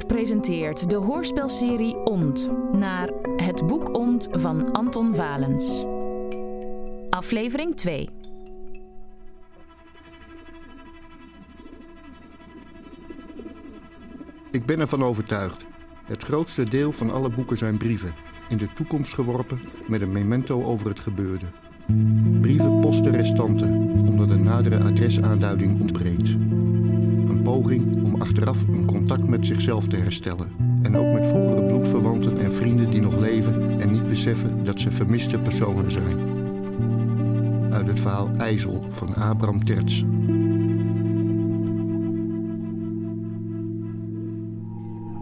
Presenteert de hoorspelserie Ont naar Het boek Ont van Anton Valens. Aflevering 2. Ik ben ervan overtuigd. Het grootste deel van alle boeken zijn brieven. In de toekomst geworpen met een memento over het gebeurde. Brieven posten restanten, omdat een nadere adresaanduiding ontbreekt. Een poging om achteraf een contact met zichzelf te herstellen. En ook met vroegere bloedverwanten en vrienden die nog leven en niet beseffen dat ze vermiste personen zijn. Uit het verhaal IJssel van Abraham Terts.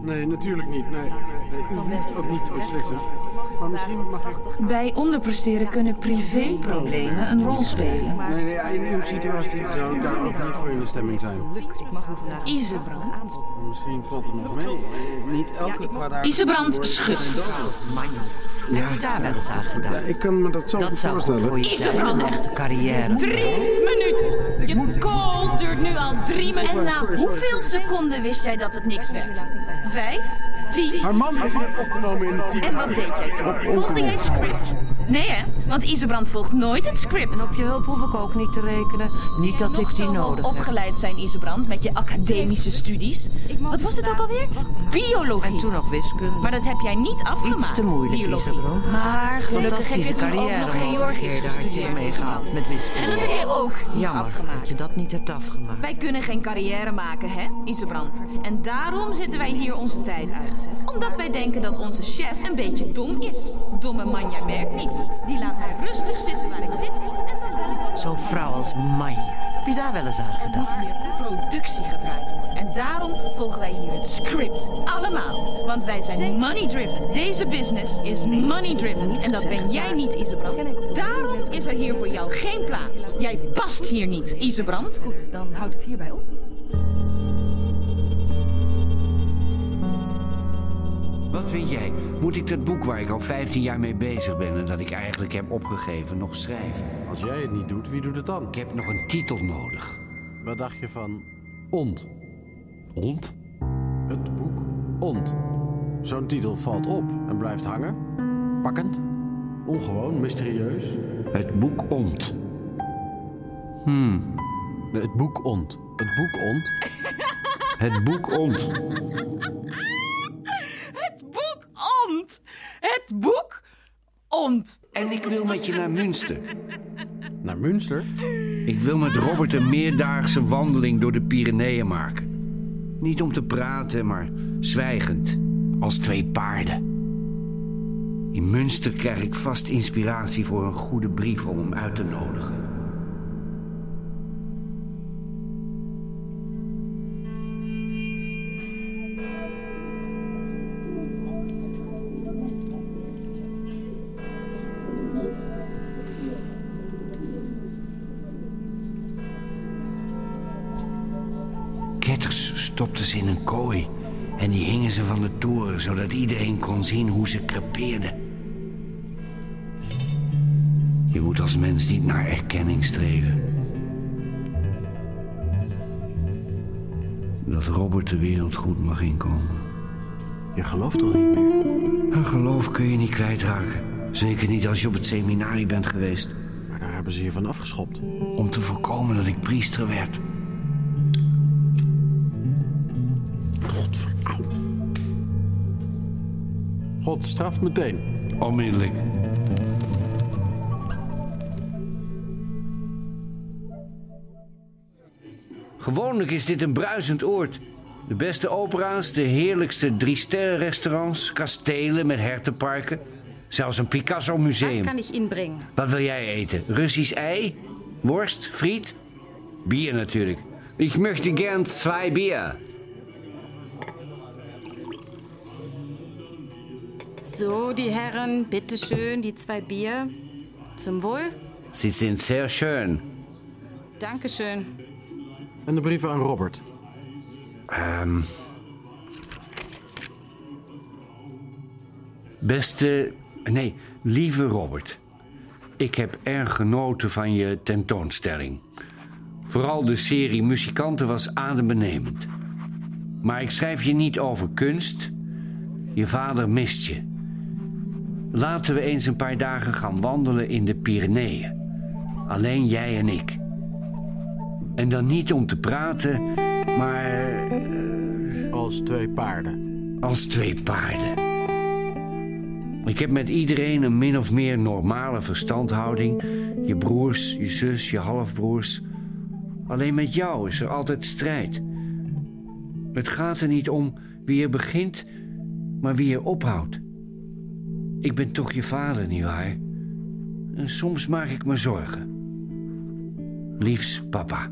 Nee, natuurlijk niet. Nee, nee, ook niet te beslissen. Maar misschien mag ik... Bij onderpresteren kunnen privéproblemen een rol spelen. Nee, nee, in uw situatie zou ik daar ook niet voor in de stemming zijn. Isebrand. Misschien valt het nog mee. Niet elke kwaadaardige... Isebrand schudt. Heb je daar wel eens aan gedaan? Ja, ik kan me dat zo Dat goed zou goed voor voorstellen. je zijn, een echte carrière. Drie minuten. Je call duurt nu al drie minuten. En na hoeveel seconden wist jij dat het niks werd? Vijf? Haar man is net opgenomen in het En ziekenhuis. wat deed jij toen? Volgde jij het script? Nee hè, want Isebrand volgt nooit het script. En op je hulp hoef ik ook niet te rekenen. Niet dat ik die nodig heb. opgeleid zijn, Isebrand, met je academische studies. Wat was het ook alweer? Biologie. En toen nog wiskunde. Maar dat heb jij niet afgemaakt. Iets te moeilijk, biologie. Isebrand. Maar gelukkig heb je toen ook nog Georgisch je gestudeerd. met En wiskunde. dat heb jij ook niet Jammer afgemaakt. dat je dat niet hebt afgemaakt. Wij kunnen geen carrière maken, hè, Isebrand? En daarom zitten wij hier onze tijd uit. Omdat wij denken dat onze chef een beetje dom is. Domme manja merkt niets. Die laat mij rustig zitten waar ik zit. En dan bel ik Zo'n vrouw als Manja. Heb je daar wel eens aan Er moet gedacht? hier productie gedraaid worden. En daarom volgen wij hier het script. Allemaal. Want wij zijn money driven. Deze business is money driven. En dat ben jij niet, Isebrand. Daarom is er hier voor jou geen plaats. Jij past hier niet, Isebrand. Goed, dan houdt het hierbij op. vind jij? Moet ik dat boek waar ik al 15 jaar mee bezig ben en dat ik eigenlijk heb opgegeven nog schrijven? Als jij het niet doet, wie doet het dan? Ik heb nog een titel nodig. Wat dacht je van Ont? Hond? Het boek Ont. Zo'n titel valt op en blijft hangen. Pakkend. Ongewoon, mysterieus. Het boek Ont. Nee, Het boek Ont. Het boek Ont. Het boek Ont. Het boek ont. Het boek ont. En ik wil met je naar Münster. Naar Münster? Ik wil met Robert een meerdaagse wandeling door de Pyreneeën maken. Niet om te praten, maar zwijgend. Als twee paarden. In Münster krijg ik vast inspiratie voor een goede brief om hem uit te nodigen. Stopten ze in een kooi. En die hingen ze van de toren, zodat iedereen kon zien hoe ze crepeerden. Je moet als mens niet naar erkenning streven. Dat Robert de wereld goed mag inkomen. Je gelooft toch niet meer? Een geloof kun je niet kwijtraken. Zeker niet als je op het seminarie bent geweest. Maar daar hebben ze je van afgeschopt. Om te voorkomen dat ik priester werd. God straft meteen. Onmiddellijk. Gewoonlijk is dit een bruisend oord. De beste opera's, de heerlijkste drie-sterren-restaurants, kastelen met hertenparken. Zelfs een Picasso-museum. Was kann ich Ihnen bringen? Wat wil jij eten? Russisch ei? Worst? Friet? Bier natuurlijk. Ik möchte gern zwei Bier. So, die Herren, bitteschön, die zwei Bier. Zum Wohl. Sie sind sehr schön. Dankeschön. En de brieven aan Robert. Ehm. Beste, nee, lieve Robert. Ik heb erg genoten van je tentoonstelling. Vooral de serie muzikanten was adembenemend. Maar ik schrijf je niet over kunst. Je vader mist je. Laten we eens een paar dagen gaan wandelen in de Pyreneeën. Alleen jij en ik. En dan niet om te praten, maar eh, Als twee paarden. als twee paarden. Ik heb met iedereen een min of meer normale verstandhouding. Je broers, je zus, je halfbroers. Alleen met jou is er altijd strijd. Het gaat er niet om wie er begint, maar wie er ophoudt. Ik ben toch je vader, nietwaar? En soms maak ik me zorgen. Liefs, papa.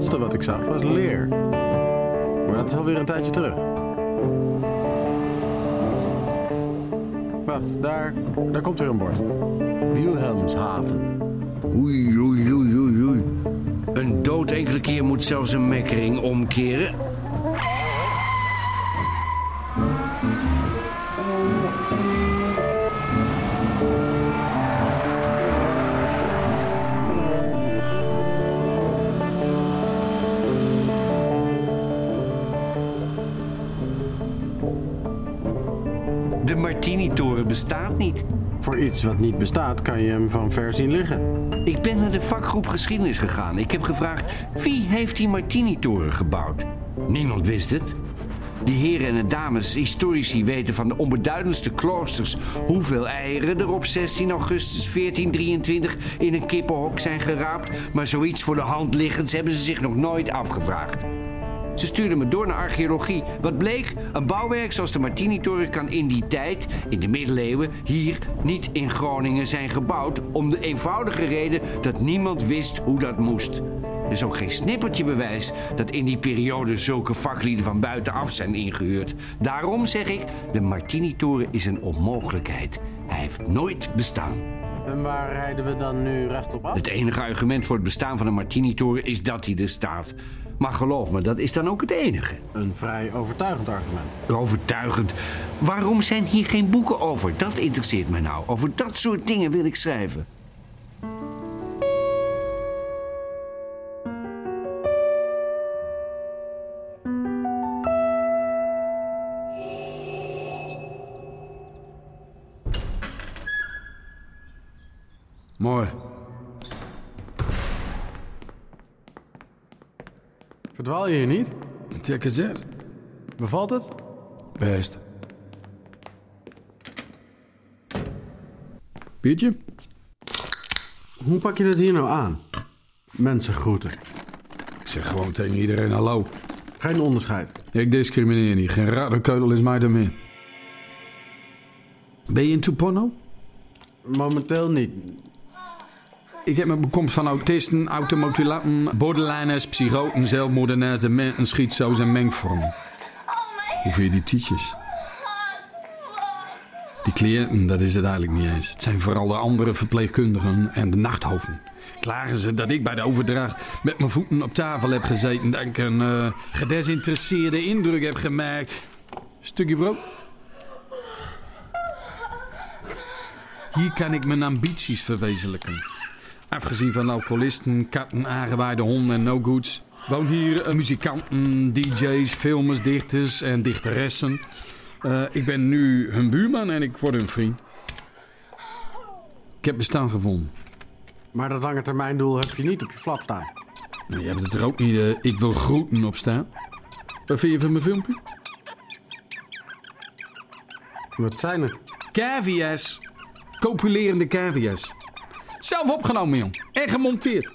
Laatste wat ik zag was leer. Maar dat is alweer een tijdje terug. Wacht, daar, daar komt weer een bord. Wilhelmshaven. Oei, oei, oei, oei, oei. Een dood enkele keer moet zelfs een mekkering omkeren. Bestaat niet. Voor iets wat niet bestaat kan je hem van ver zien liggen. Ik ben naar de vakgroep geschiedenis gegaan. Ik heb gevraagd wie heeft die Martini-toren gebouwd. Niemand wist het. Die heren en de dames, historici, weten van de onbeduidendste kloosters hoeveel eieren er op 16 augustus 1423 in een kippenhok zijn geraapt. Maar zoiets voor de hand liggends hebben ze zich nog nooit afgevraagd. Ze stuurden me door naar archeologie. Wat bleek? Een bouwwerk zoals de Martini-toren kan in die tijd, in de middeleeuwen, hier niet in Groningen zijn gebouwd. Om de eenvoudige reden dat niemand wist hoe dat moest. Er is ook geen snippertje bewijs dat in die periode zulke vaklieden van buitenaf zijn ingehuurd. Daarom zeg ik, de Martini-toren is een onmogelijkheid. Hij heeft nooit bestaan. En waar rijden we dan nu rechtop af? Het enige argument voor het bestaan van de Martini-toren is dat hij er staat. Maar geloof me, dat is dan ook het enige. Een vrij overtuigend argument. Overtuigend. Waarom zijn hier geen boeken over? Dat interesseert me nou. Over dat soort dingen wil ik schrijven. Je hier niet? Check eens uit. Bevalt het? Best. Biertje? Hoe pak je dit hier nou aan? Mensen groeten. Ik zeg gewoon tegen iedereen hallo. Geen onderscheid. Ik discrimineer niet. Geen radderkeudel is mij er meer. Ben je into porno? Momenteel niet. Ik heb met bekomst van autisten, automutilanten, borderliners, psychoten, zelfmoordenaars, dementen, schietzo's en mengvormen. Hoe vind je die tietjes? Die cliënten, dat is het eigenlijk niet eens. Het zijn vooral de andere verpleegkundigen en de nachthoven. Klagen ze dat ik bij de overdracht met mijn voeten op tafel heb gezeten... dat ik een eh, gedesinteresseerde indruk heb gemaakt. Stukje brood? Hier kan ik mijn ambities verwezenlijken. Afgezien van alcoholisten, katten, aangewaaide honden en no-goods... woon hier eh, muzikanten, dj's, filmers, dichters en dichteressen... Eh, ik ben nu hun buurman en ik word hun vriend. Ik heb bestaan gevonden. Maar dat lange termijn doel heb je niet op je flap staan. Je hebt het er ook niet. eh, ik wil groeten op staan. Wat vind je van mijn filmpje? Wat zijn het? Cavia's. Copulerende cavia's. Zelf opgenomen, jong. En gemonteerd.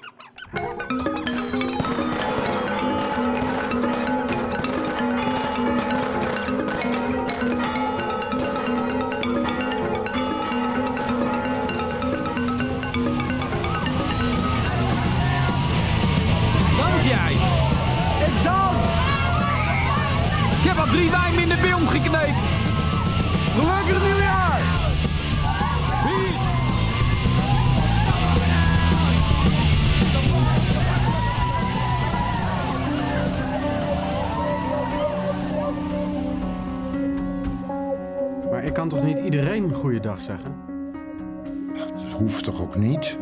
drie wijn in de film gekneept. Gelukkig nieuwjaar! Ik kan toch niet iedereen goeiedag zeggen? Dat hoeft toch ook niet?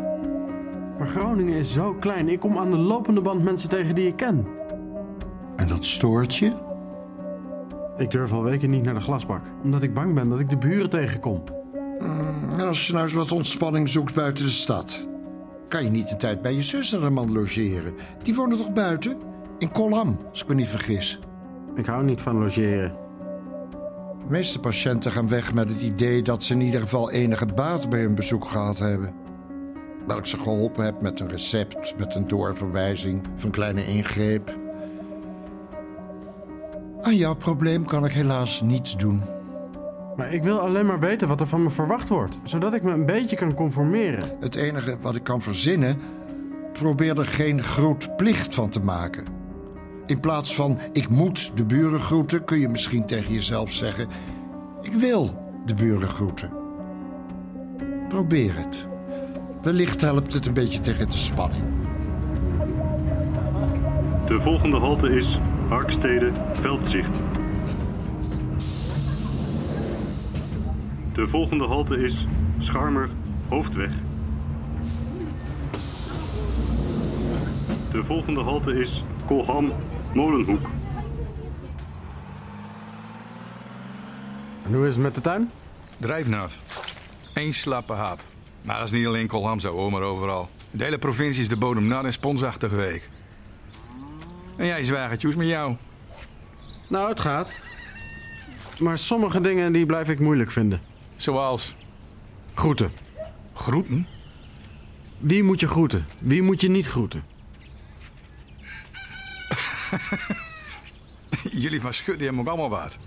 Maar Groningen is zo klein. Ik kom aan de lopende band mensen tegen die ik ken. En dat stoort je? Ik durf al weken niet naar de glasbak. Omdat ik bang ben dat ik de buren tegenkom. En als je nou eens wat ontspanning zoekt buiten de stad... kan je niet een tijd bij je zus en haar man logeren. Die wonen toch buiten? In Kolham, als ik me niet vergis. Ik hou niet van logeren. De meeste patiënten gaan weg met het idee dat ze in ieder geval enige baat bij hun bezoek gehad hebben. Dat ik ze geholpen heb met een recept, met een doorverwijzing of een kleine ingreep. Aan jouw probleem kan ik helaas niets doen. Maar ik wil alleen maar weten wat er van me verwacht wordt. Zodat ik me een beetje kan conformeren. Het enige wat ik kan verzinnen, probeer er geen groet plicht van te maken. In plaats van ik moet de buren groeten, kun je misschien tegen jezelf zeggen: ik wil de buren groeten. Probeer het. Wellicht helpt het een beetje tegen de spanning. De volgende halte is Harkstede Veldzicht. De volgende halte is Scharmer Hoofdweg. De volgende halte is Kolham Molenhoek. En hoe is het met de tuin? Drijfnat. Eén slappe hap. Maar dat is niet alleen Kolham zo hoor, maar overal. De hele provincie is de bodem nat en sponsachtige week. En jij zwagertje, hoe is het met jou? Nou, het gaat. Maar sommige dingen die blijf ik moeilijk vinden. Zoals Groeten. groeten? Wie moet je groeten? Wie moet je niet groeten? Jullie van Schudden hebben ook allemaal wat.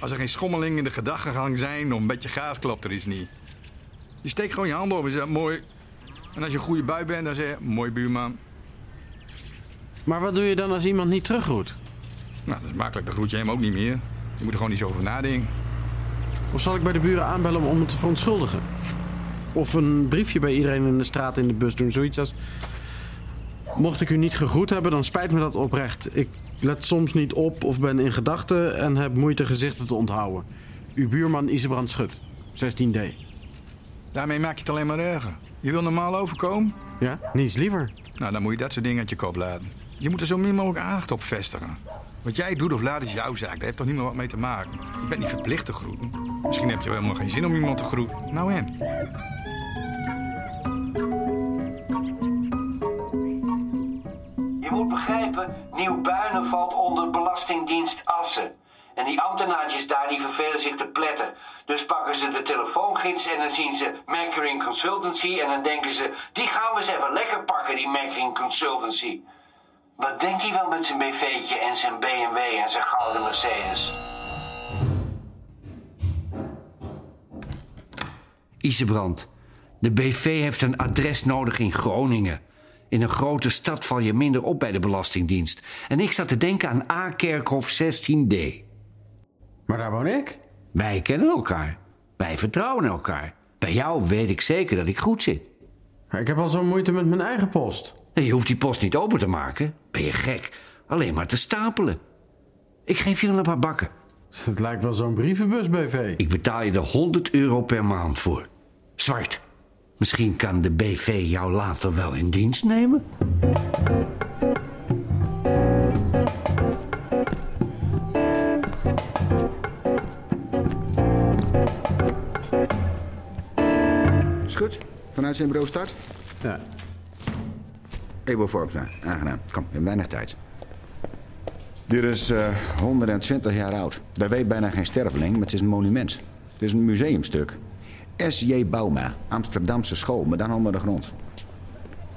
Als er geen schommeling in de gedachtegang zijn of een beetje gaas klopt er iets niet. Je steekt gewoon je handen op en zegt mooi. En als je een goede bui bent, dan zeg je mooi buurman. Maar wat doe je dan als iemand niet teruggroet? Nou, dat is makkelijk, dan groet je hem ook niet meer. Je moet er gewoon niet zo over nadenken. Of zal ik bij de buren aanbellen om me te verontschuldigen? Of een briefje bij iedereen in de straat in de bus doen. Zoiets als... Mocht ik u niet gegroet hebben, dan spijt me dat oprecht. Ik let soms niet op of ben in gedachten en heb moeite gezichten te onthouden. Uw buurman Isebrand Schut, 16D. Daarmee maak je het alleen maar erger. Je wil normaal overkomen? Ja, niets liever. Nou, dan moet je dat soort dingen uit je kop laten. Je moet er zo min mogelijk aandacht op vestigen. Wat jij doet of laat is jouw zaak. Daar heeft toch niet meer wat mee te maken. Je bent niet verplicht te groeten. Misschien heb je wel helemaal geen zin om iemand te groeten. Nou en? Nieuw-Buinen valt onder Belastingdienst Assen. En die ambtenaartjes daar, die vervelen zich te pletten. Dus pakken ze de telefoongids en dan zien ze Mackering Consultancy... en dan denken ze, die gaan we eens even lekker pakken, die Mackering Consultancy. Wat denkt hij wel met zijn BV'tje en zijn BMW en zijn gouden Mercedes? Isebrand, de BV heeft een adres nodig in Groningen. In een grote stad val je minder op bij de Belastingdienst. En ik zat te denken aan A-kerkhof 16D. Maar daar woon ik. Wij kennen elkaar. Wij vertrouwen elkaar. Bij jou weet ik zeker dat ik goed zit. Ik heb al zo'n moeite met mijn eigen post. Je hoeft die post niet open te maken. Ben je gek? Alleen maar te stapelen. Ik geef je een paar bakken. Het lijkt wel zo'n brievenbus, BV. Ik betaal je er 100 euro per maand voor. Zwart. Misschien kan de BV jou later wel in dienst nemen? Schut, vanuit zijn bureau start. Ja. Ebo Vorpstra, aangenaam. Kom, we hebben weinig tijd. Dit is eh 120 jaar oud. Daar weet bijna geen sterveling, maar het is een monument. Het is een museumstuk. S.J. Bauma, Amsterdamse school, maar dan onder de grond.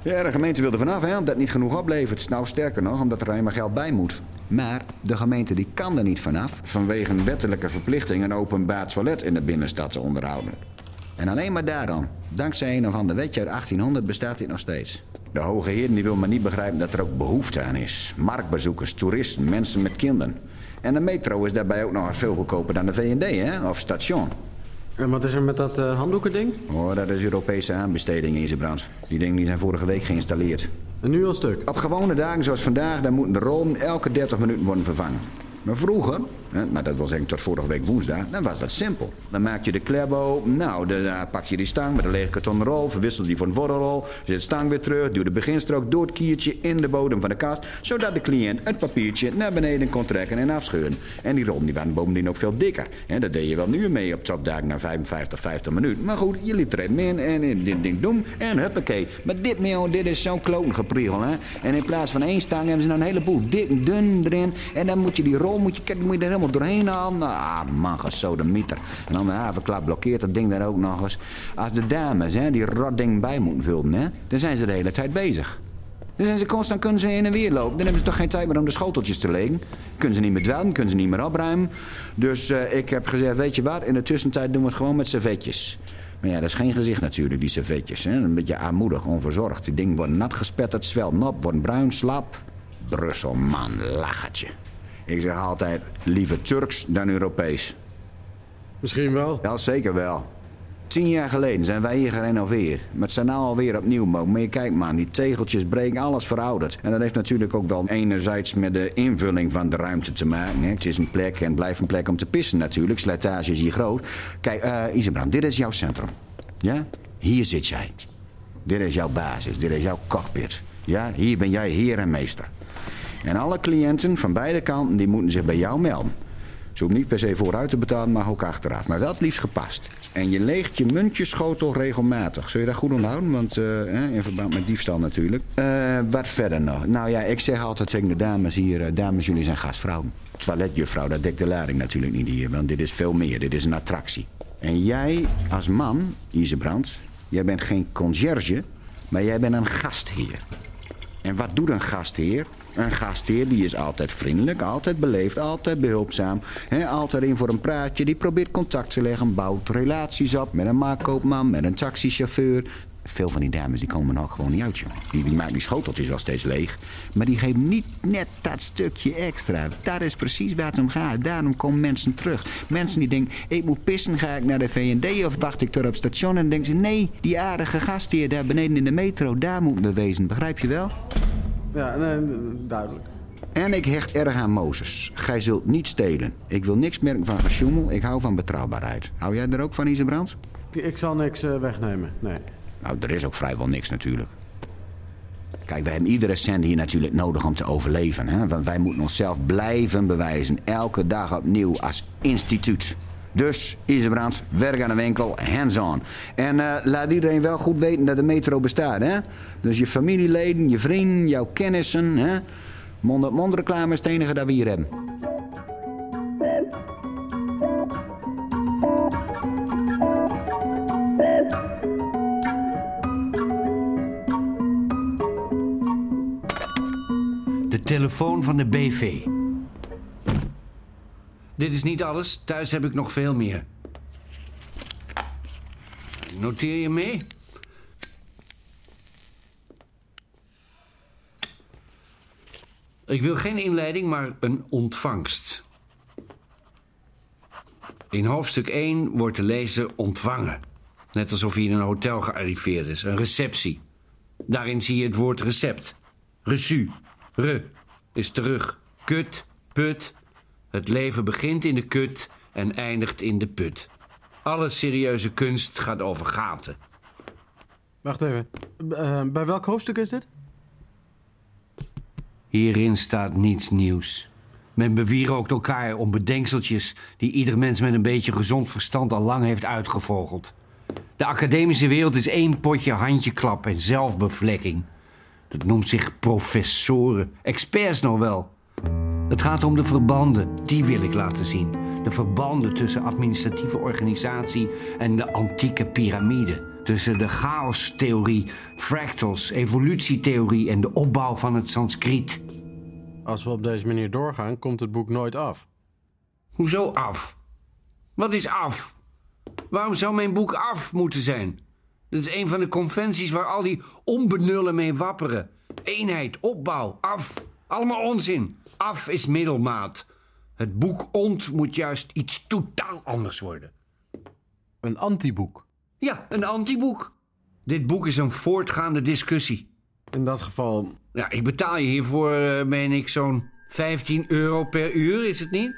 Ja, de gemeente wilde vanaf, hè, omdat het niet genoeg oplevert. Nou, sterker nog, omdat er alleen maar geld bij moet. Maar de gemeente die kan er niet vanaf... vanwege een wettelijke verplichting een openbaar toilet in de binnenstad te onderhouden. En alleen maar daarom, dankzij een of ander wetje uit 1800, bestaat dit nog steeds. De hoge heren die wil maar niet begrijpen dat er ook behoefte aan is. Marktbezoekers, toeristen, mensen met kinderen. En de metro is daarbij ook nog veel goedkoper dan de VND, hè? Of station. En wat is er met dat uh, handdoekending? Oh, dat is Europese aanbesteding in brand. Die dingen die zijn vorige week geïnstalleerd. En nu al stuk? Op gewone dagen zoals vandaag, dan moeten de rollen elke 30 minuten worden vervangen. Maar vroeger, maar dat was eigenlijk tot vorige week woensdag, dan was dat simpel. Dan maak je de klep open, nou, dan pak je die stang met een lege kartonnen rol, verwissel die voor een vorderrol, zet de stang weer terug, duw de beginstrook door het kiertje in de bodem van de kast, zodat de cliënt het papiertje naar beneden kon trekken en afscheuren. En die rol die waren bovendien ook veel dikker. En dat deed je wel nu mee op topdagen na 55, 50 minuten. Maar goed, je liep er even in en in dit ding doen en huppakee. Maar dit, mail, dit is zo'n kloten gepriegel, hè. En in plaats van één stang hebben ze nou een heleboel dik dun erin. En dan moet je die rol, moet je, moet je er helemaal doorheen halen. Ah, man, gesodemieter. En dan de havenklap blokkeert dat ding daar ook nog eens. Als de dames hè, die rot ding bij moeten vullen, hè, dan zijn ze de hele tijd bezig. Dan zijn ze constant, kunnen ze heen en weer lopen. Dan hebben ze toch geen tijd meer om de schoteltjes te legen. Kunnen ze niet meer dwellen, kunnen ze niet meer opruimen. Dus uh, ik heb gezegd, weet je wat, in de tussentijd doen we het gewoon met servetjes. Maar ja, dat is geen gezicht natuurlijk, die servetjes. Hè? Een beetje armoedig, onverzorgd. Die dingen worden nat gespetterd, zwelt nop, worden bruin, slap. Brussel, man, lachertje. Ik zeg altijd, liever Turks dan Europees. Misschien wel. Ja, zeker wel. Tien jaar geleden zijn wij hier gerenoveerd. Maar het zijn nou alweer opnieuw mogelijk. Maar je kijkt man, die tegeltjes breken, alles verouderd. En dat heeft natuurlijk ook wel enerzijds met de invulling van de ruimte te maken. Het is een plek en blijft een plek om te pissen natuurlijk. Slijtage is hier groot. Kijk, uh, dit is jouw centrum. Ja? Hier zit jij. Dit is jouw basis, dit is jouw cockpit. Ja? Hier ben jij heer en meester. En alle cliënten van beide kanten die moeten zich bij jou melden. Ze hoeven niet per se vooruit te betalen, maar ook achteraf. Maar wel het liefst gepast. En je leegt je muntjeschotel regelmatig. Zul je dat goed onthouden? Want uh, in verband met diefstal natuurlijk. Uh, wat verder nog? Nou ja, ik zeg altijd tegen de dames hier... Uh, dames, jullie zijn gastvrouwen. Toiletjuffrouw, dat dekt de lading natuurlijk niet hier. Want dit is veel meer. Dit is een attractie. En jij als man, Isebrand... jij bent geen conciërge, maar jij bent een gastheer. En wat doet een gastheer? Een gastheer die is altijd vriendelijk, altijd beleefd, altijd behulpzaam. He, altijd in voor een praatje. Die probeert contact te leggen, bouwt relaties op met een maakkoopman, met een taxichauffeur. Veel van die dames die komen nog gewoon niet uit, joh. Die, die maken die schoteltjes wel steeds leeg. Maar die geven niet net dat stukje extra. Dat is precies waar het om gaat. Daarom komen mensen terug. Mensen die denken, ik moet pissen, ga ik naar de V&D of wacht ik er op station? En denken ze, nee, die aardige gastheer daar beneden in de metro, daar moeten we wezen. Begrijp je wel? Ja, nee, duidelijk. En ik hecht erg aan Mozes. Gij zult niet stelen. Ik wil niks merken van gesjoemel. Ik hou van betrouwbaarheid. Hou jij er ook van, Isebrand? Ik zal niks uh, wegnemen, nee. Nou, er is ook vrijwel niks natuurlijk. Kijk, wij hebben iedere cent hier natuurlijk nodig om te overleven. Hè? Want wij moeten onszelf blijven bewijzen. Elke dag opnieuw als instituut. Dus, Isebrand, werk aan de winkel, hands-on. En uh, laat iedereen wel goed weten dat de metro bestaat, hè? Dus je familieleden, je vrienden, jouw kennissen, hè? Mond-op-mond reclame is het enige dat we hier hebben. De telefoon van de BV. Dit is niet alles. Thuis heb ik nog veel meer. Noteer je mee? Ik wil geen inleiding, maar een ontvangst. In hoofdstuk 1 wordt de lezer ontvangen. Net alsof hij in een hotel gearriveerd is. Een receptie. Daarin zie je het woord recept. Reçu. Re is terug. Kut, put, het leven begint in de kut en eindigt in de put. Alle serieuze kunst gaat over gaten. Wacht even. Uh, bij welk hoofdstuk is dit? Hierin staat niets nieuws. Men bewierookt elkaar om bedenkseltjes die ieder mens met een beetje gezond verstand al lang heeft uitgevogeld. De academische wereld is één potje handjeklap en zelfbevlekking. Dat noemt zich professoren, experts nog wel. Het gaat om de verbanden, die wil ik laten zien. De verbanden tussen administratieve organisatie en de antieke piramide. Tussen de chaostheorie, fractals, evolutietheorie en de opbouw van het Sanskriet. Als we op deze manier doorgaan, komt het boek nooit af. Hoezo af? Wat is af? Waarom zou mijn boek af moeten zijn? Dat is een van de conventies waar al die onbenullen mee wapperen. Eenheid, opbouw, af. Allemaal onzin. Af is middelmaat. Het boek ont moet juist iets totaal anders worden. Een antiboek. Ja, een antiboek. Dit boek is een voortgaande discussie. In dat geval... Ja, ik betaal je hiervoor, uh, meen ik, zo'n 15 euro per uur, is het niet?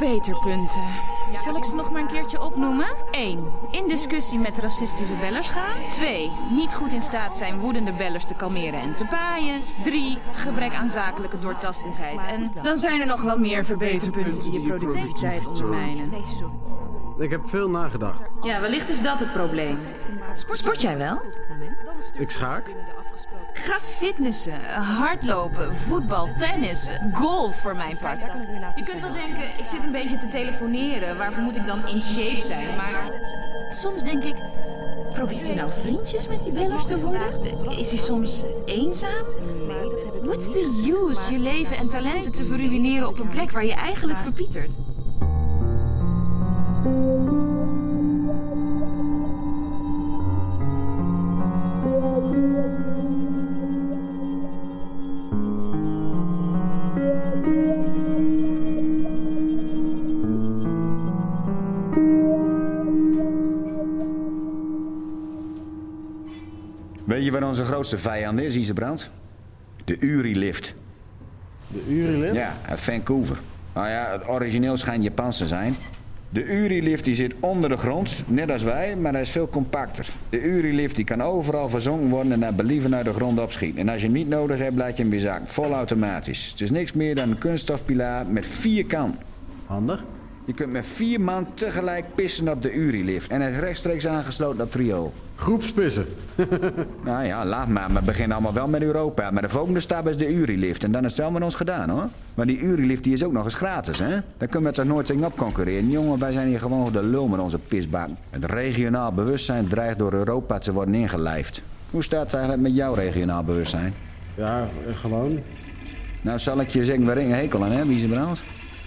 Verbeterpunten. Zal ik ze nog maar een keertje opnoemen? 1. In discussie met racistische bellers gaan. 2. Niet goed in staat zijn woedende bellers te kalmeren en te paaien. 3. Gebrek aan zakelijke doortastendheid. En dan zijn er nog wel meer verbeterpunten die je productiviteit ondermijnen. Ik heb veel nagedacht. Ja, wellicht is dat het probleem. Sport jij wel? Ik schaak. Ga fitnessen, hardlopen, voetbal, tennis, golf voor mijn part. Je kunt wel denken, ik zit een beetje te telefoneren. Waarvoor moet ik dan in shape zijn? Maar soms denk ik, probeert hij nou vriendjes met die bellers te worden? Is hij soms eenzaam? What's the use je leven en talenten te verruineren op een plek waar je eigenlijk verpietert? Je wat onze grootste vijand is, Isebrand? De Uri-lift. De Uri-lift? Ja, uit Vancouver. Nou ja, het origineel schijnt Japans te zijn. De Uri-lift die zit onder de grond, net als wij, maar hij is veel compacter. De Uri-lift die kan overal verzonken worden en naar believen uit de grond opschieten. En als je hem niet nodig hebt, laat je hem weer zakken. Vol automatisch. Het is niks meer dan een kunststofpilaar met vier kan. Handig. Je kunt met vier man tegelijk pissen op de Uri-lift. En het rechtstreeks aangesloten op riool. Groepspissen. nou ja, laat maar. We beginnen allemaal wel met Europa. Maar de volgende stap is de Uri-lift. En dan is het wel met ons gedaan, hoor. Maar die Uri-lift die is ook nog eens gratis, hè? Daar kunnen we toch nooit tegen op concurreren. Jongen, wij zijn hier gewoon de lul met onze pisbak. Het regionaal bewustzijn dreigt door Europa te worden ingelijfd. Hoe staat het eigenlijk met jouw regionaal bewustzijn? Ja, gewoon. Nou, zal ik je zeggen waar ik een hekel aan heb, wie ze brandt?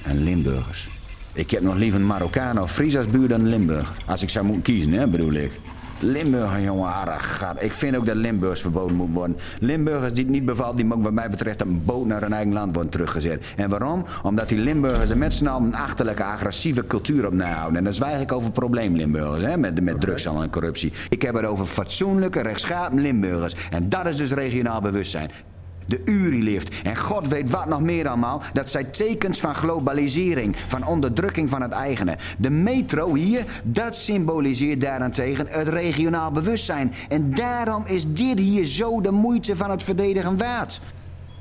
En Limburgers. Ik heb nog liever een Marokkaan of Fries als buur dan een Limburger. Als ik zou moeten kiezen, hè, bedoel ik. Limburger, jongen, arrogant. Ik vind ook dat Limburgs verboden moet worden. Limburgers die het niet bevalt, die mogen wat mij betreft een boot naar hun eigen land worden teruggezet. En waarom? Omdat die Limburgers er met z'n allen een achterlijke, agressieve cultuur op nahouden. En dan zwijg ik over probleem Limburgers, hè, met, met drugshandel en corruptie. Ik heb het over fatsoenlijke, rechtschapen Limburgers. En dat is dus regionaal bewustzijn. De Uri-lift. En God weet wat nog meer allemaal. Dat zijn tekens van globalisering, van onderdrukking van het eigene. De metro hier, dat symboliseert daarentegen het regionaal bewustzijn. En daarom is dit hier zo de moeite van het verdedigen waard.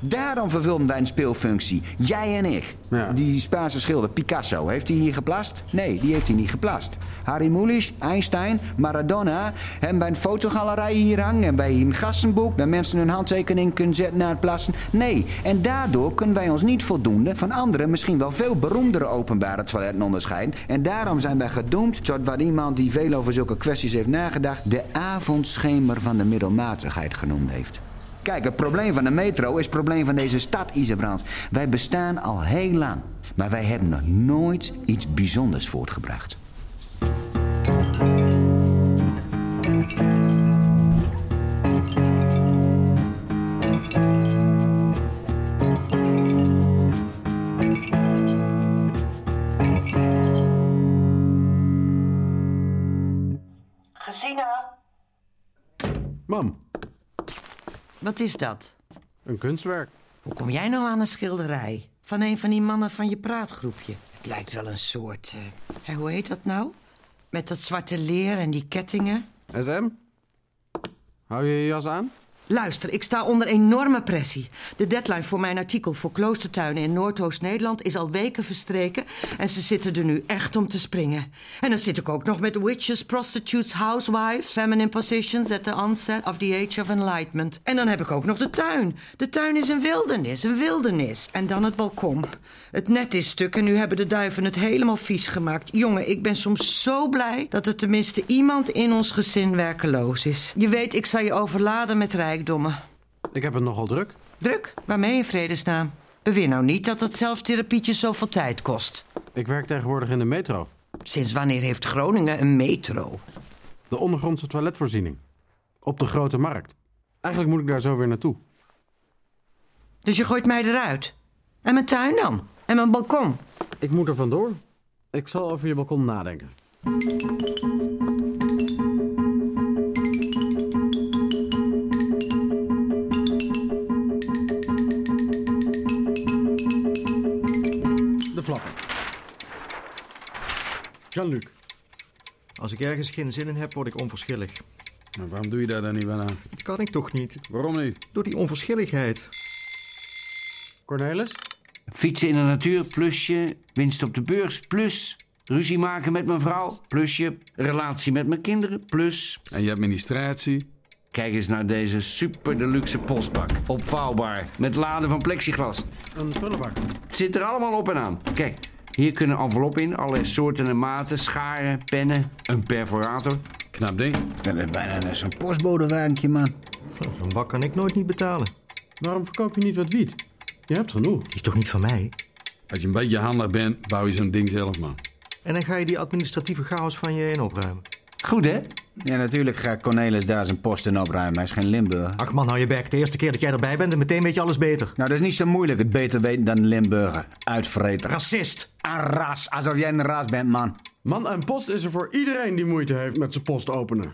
Daarom vervulden wij een speelfunctie. Jij en ik. Ja. Die Spaanse schilder Picasso, heeft hij hier geplast? Nee, die heeft hij niet geplast. Harry Mulisch, Einstein, Maradona hebben bij een fotogalerij hier hangen en bij een gassenboek waar mensen hun handtekening kunnen zetten na het plassen. Nee, en daardoor kunnen wij ons niet voldoende van andere, misschien wel veel beroemdere openbare toiletten onderscheiden. En daarom zijn wij gedoemd, zoals wat iemand die veel over zulke kwesties heeft nagedacht, de avondschemer van de middelmatigheid genoemd heeft. Kijk, het probleem van de metro is het probleem van deze stad, Isebrand. Wij bestaan al heel lang, maar wij hebben nog nooit iets bijzonders voortgebracht. Gesina? Mam, Wat is dat? een kunstwerk. Hoe kom jij nou aan een schilderij? Van een van die mannen van je praatgroepje. Het lijkt wel een soort... eh, hoe heet dat nou? Met dat zwarte leer en die kettingen. SM? Hou je je jas aan? Luister, ik sta onder enorme pressie. De deadline voor mijn artikel voor kloostertuinen in Noordoost-Nederland is al weken verstreken. En ze zitten er nu echt om te springen. En dan zit ik ook nog met witches, prostitutes, housewives, feminine positions at the onset of the age of enlightenment. En dan heb ik ook nog de tuin. De tuin is een wildernis, een wildernis. En dan het balkon. Het net is stuk en nu hebben de duiven het helemaal vies gemaakt. Jongen, ik ben soms zo blij dat er tenminste iemand in ons gezin werkeloos is. Je weet, ik zal je overladen met rijkdommen. Ik heb het nogal druk. Druk? Waarmee in vredesnaam? Beweer nou niet dat het zelftherapietje zoveel tijd kost. Ik werk tegenwoordig in de metro. Sinds wanneer heeft Groningen een metro? De ondergrondse toiletvoorziening. Op de grote markt. Eigenlijk moet ik daar zo weer naartoe. Dus je gooit mij eruit? En mijn tuin dan? En mijn balkon? Ik moet er vandoor. Ik zal over je balkon nadenken. De. Jean-Luc. Als ik ergens geen zin in heb, word ik onverschillig. Maar waarom doe je daar dan niet wel aan? Dat kan ik toch niet? Waarom niet? Door die onverschilligheid. Cornelis? Fietsen in de natuur, plusje. Winst op de beurs, plus. Ruzie maken met mijn vrouw, plusje. Relatie met mijn kinderen, plus. En je administratie? Kijk eens naar deze super deluxe postbak. Opvouwbaar, met laden van plexiglas. Een prullenbak. Het zit er allemaal op en aan. Kijk, hier kunnen enveloppen in, alle soorten en maten, scharen, pennen, een perforator. Knap ding. Dat is bijna net zo'n postbodewagentje, man. Zo'n bak kan ik nooit niet betalen. Waarom verkoop je niet wat wiet? Je hebt genoeg. Die is toch niet van mij? Als je een beetje handig bent, bouw je zo'n ding zelf, man. En dan ga je die administratieve chaos van je in opruimen. Goed, hè? Ja, natuurlijk gaat Cornelis daar zijn posten opruimen. Hij is geen Limburger. Ach man, hou je bek. De eerste keer dat jij erbij bent, en meteen weet je alles beter. Nou, dat is niet zo moeilijk. Het beter weten dan een Limburger. Uitvreten. Racist. Een ras. Alsof jij een ras bent, man. Man en post is er voor iedereen die moeite heeft met zijn post openen.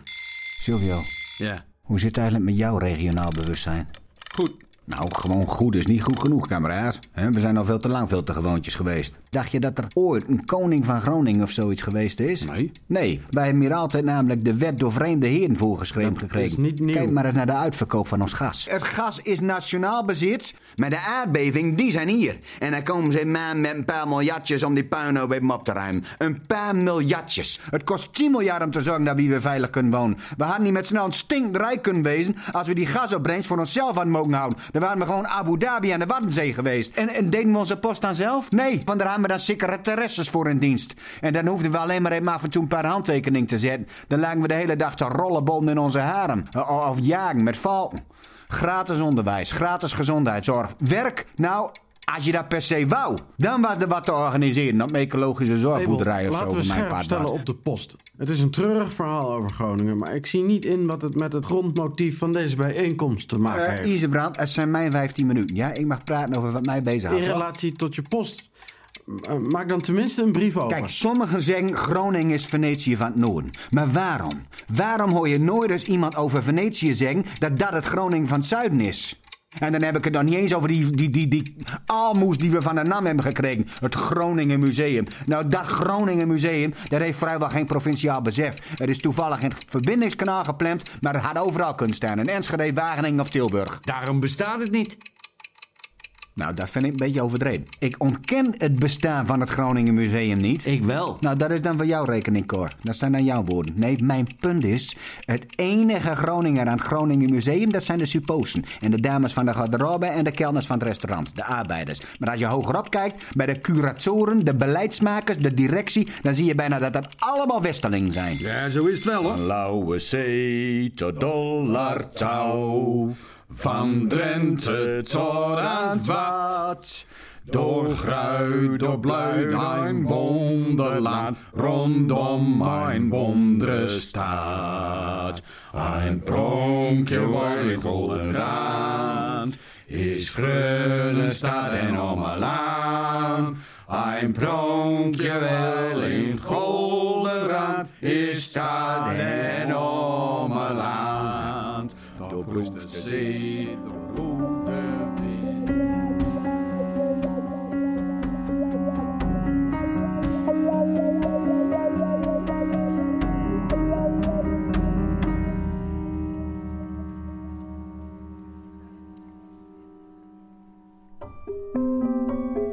Silvio, Ja. hoe zit het eigenlijk met jouw regionaal bewustzijn? Goed. Nou, gewoon goed is niet goed genoeg, kameraad. Hè, We zijn al veel te lang veel te gewoontjes geweest. Dacht je dat er ooit een koning van Groningen of zoiets geweest is? Nee. Nee, wij hebben hier altijd namelijk de wet door vreemde heren voorgeschreven Dat gekregen. is niet nieuw. Kijk maar eens naar de uitverkoop van ons gas. Het gas is nationaal bezit, maar de aardbeving, die zijn hier. En dan komen ze man met een paar miljardjes om die puinhoop even op te ruimen. Een paar miljardjes. Het kost 10 miljard om te zorgen dat we weer veilig kunnen wonen. We hadden niet met snel een stinkrijk kunnen wezen als we die gasopbrengst voor onszelf hadden mogen houden. Dan waren we gewoon Abu Dhabi aan de Waddenzee geweest. En, en deden we onze post dan zelf? Nee, want daar hadden we dan secretaresses voor in dienst. En dan hoefden we alleen maar even af en toe een paar handtekeningen te zetten. Dan lagen we de hele dag te rollenbollen in onze harem. O- Of jagen met valken. Gratis onderwijs, gratis gezondheidszorg. Werk, nou, als je dat per se wou, dan was er wat te organiseren op ecologische zorgboerderij of zo. Laten we stellen op de post. Het is een treurig verhaal over Groningen, maar ik zie niet in wat het met het grondmotief van deze bijeenkomst te maken Eh heeft. Isebrand, het zijn mijn 15 minuten. Ja, ik mag praten over wat mij In bezighoudt. hoor. relatie tot je post, eh, maak dan tenminste een brief over. Kijk, sommigen zeggen Groningen is Venetië van het noorden. Maar waarom? Waarom hoor je nooit eens iemand over Venetië zeggen dat dat het Groningen van het zuiden is? En dan heb ik het nog niet eens over die, die, die, die aalmoes die we van de NAM hebben gekregen. Het Groningen Museum. Nou, dat Groningen Museum, dat heeft vrijwel geen provinciaal besef. Er is toevallig een verbindingskanaal gepland, maar het had overal kunnen staan. In Enschede, Wageningen of Tilburg. Daarom bestaat het niet. Nou, dat vind ik een beetje overdreven. Ik ontken het bestaan van het Groningen Museum niet. Ik wel. Nou, dat is dan voor jouw rekening, Cor. Dat zijn dan jouw woorden. Nee, mijn punt is... het enige Groninger aan het Groningen Museum... dat zijn de supposen. En de dames van de garderobe en de kelners van het restaurant. De arbeiders. Maar als je hogerop kijkt... bij de curatoren, de beleidsmakers, de directie... dan zie je bijna dat dat allemaal Westerlingen zijn. Ja, zo is het wel, hoor. Lauwe zee tot dollartouw. Van Drenthe tot aan het Wat. Door Grui, door Bluin, een wonderland. Rondom mijn wondere staat. Een pronkje wordt golden rand. Is groene stad en ommeland. Een pronkje wel in golden rand. Is stad en ommeland. Door bloest de.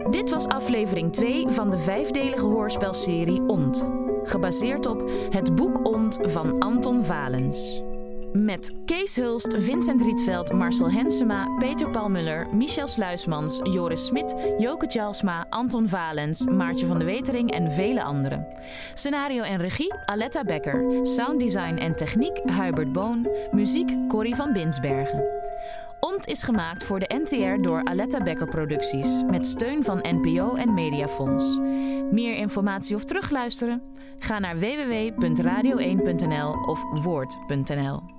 Dit was aflevering 2 van de vijfdelige hoorspelserie Ont. Gebaseerd op Het Boek Ont van Anton Valens. Met Kees Hulst, Vincent Rietveld, Marcel Hensema, Peter Paul Muller, Michel Sluismans, Joris Smit, Joke Tjalsma, Anton Valens, Maartje van de Wetering en vele anderen. Scenario en regie Aletta Becker. Sounddesign en techniek Hubert Boon. Muziek Corrie van Binsbergen. Ont is gemaakt voor de NTR door Aletta Becker Producties met steun van NPO en Mediafonds. Meer informatie of terugluisteren? Ga naar www.radio1.nl of woord.nl.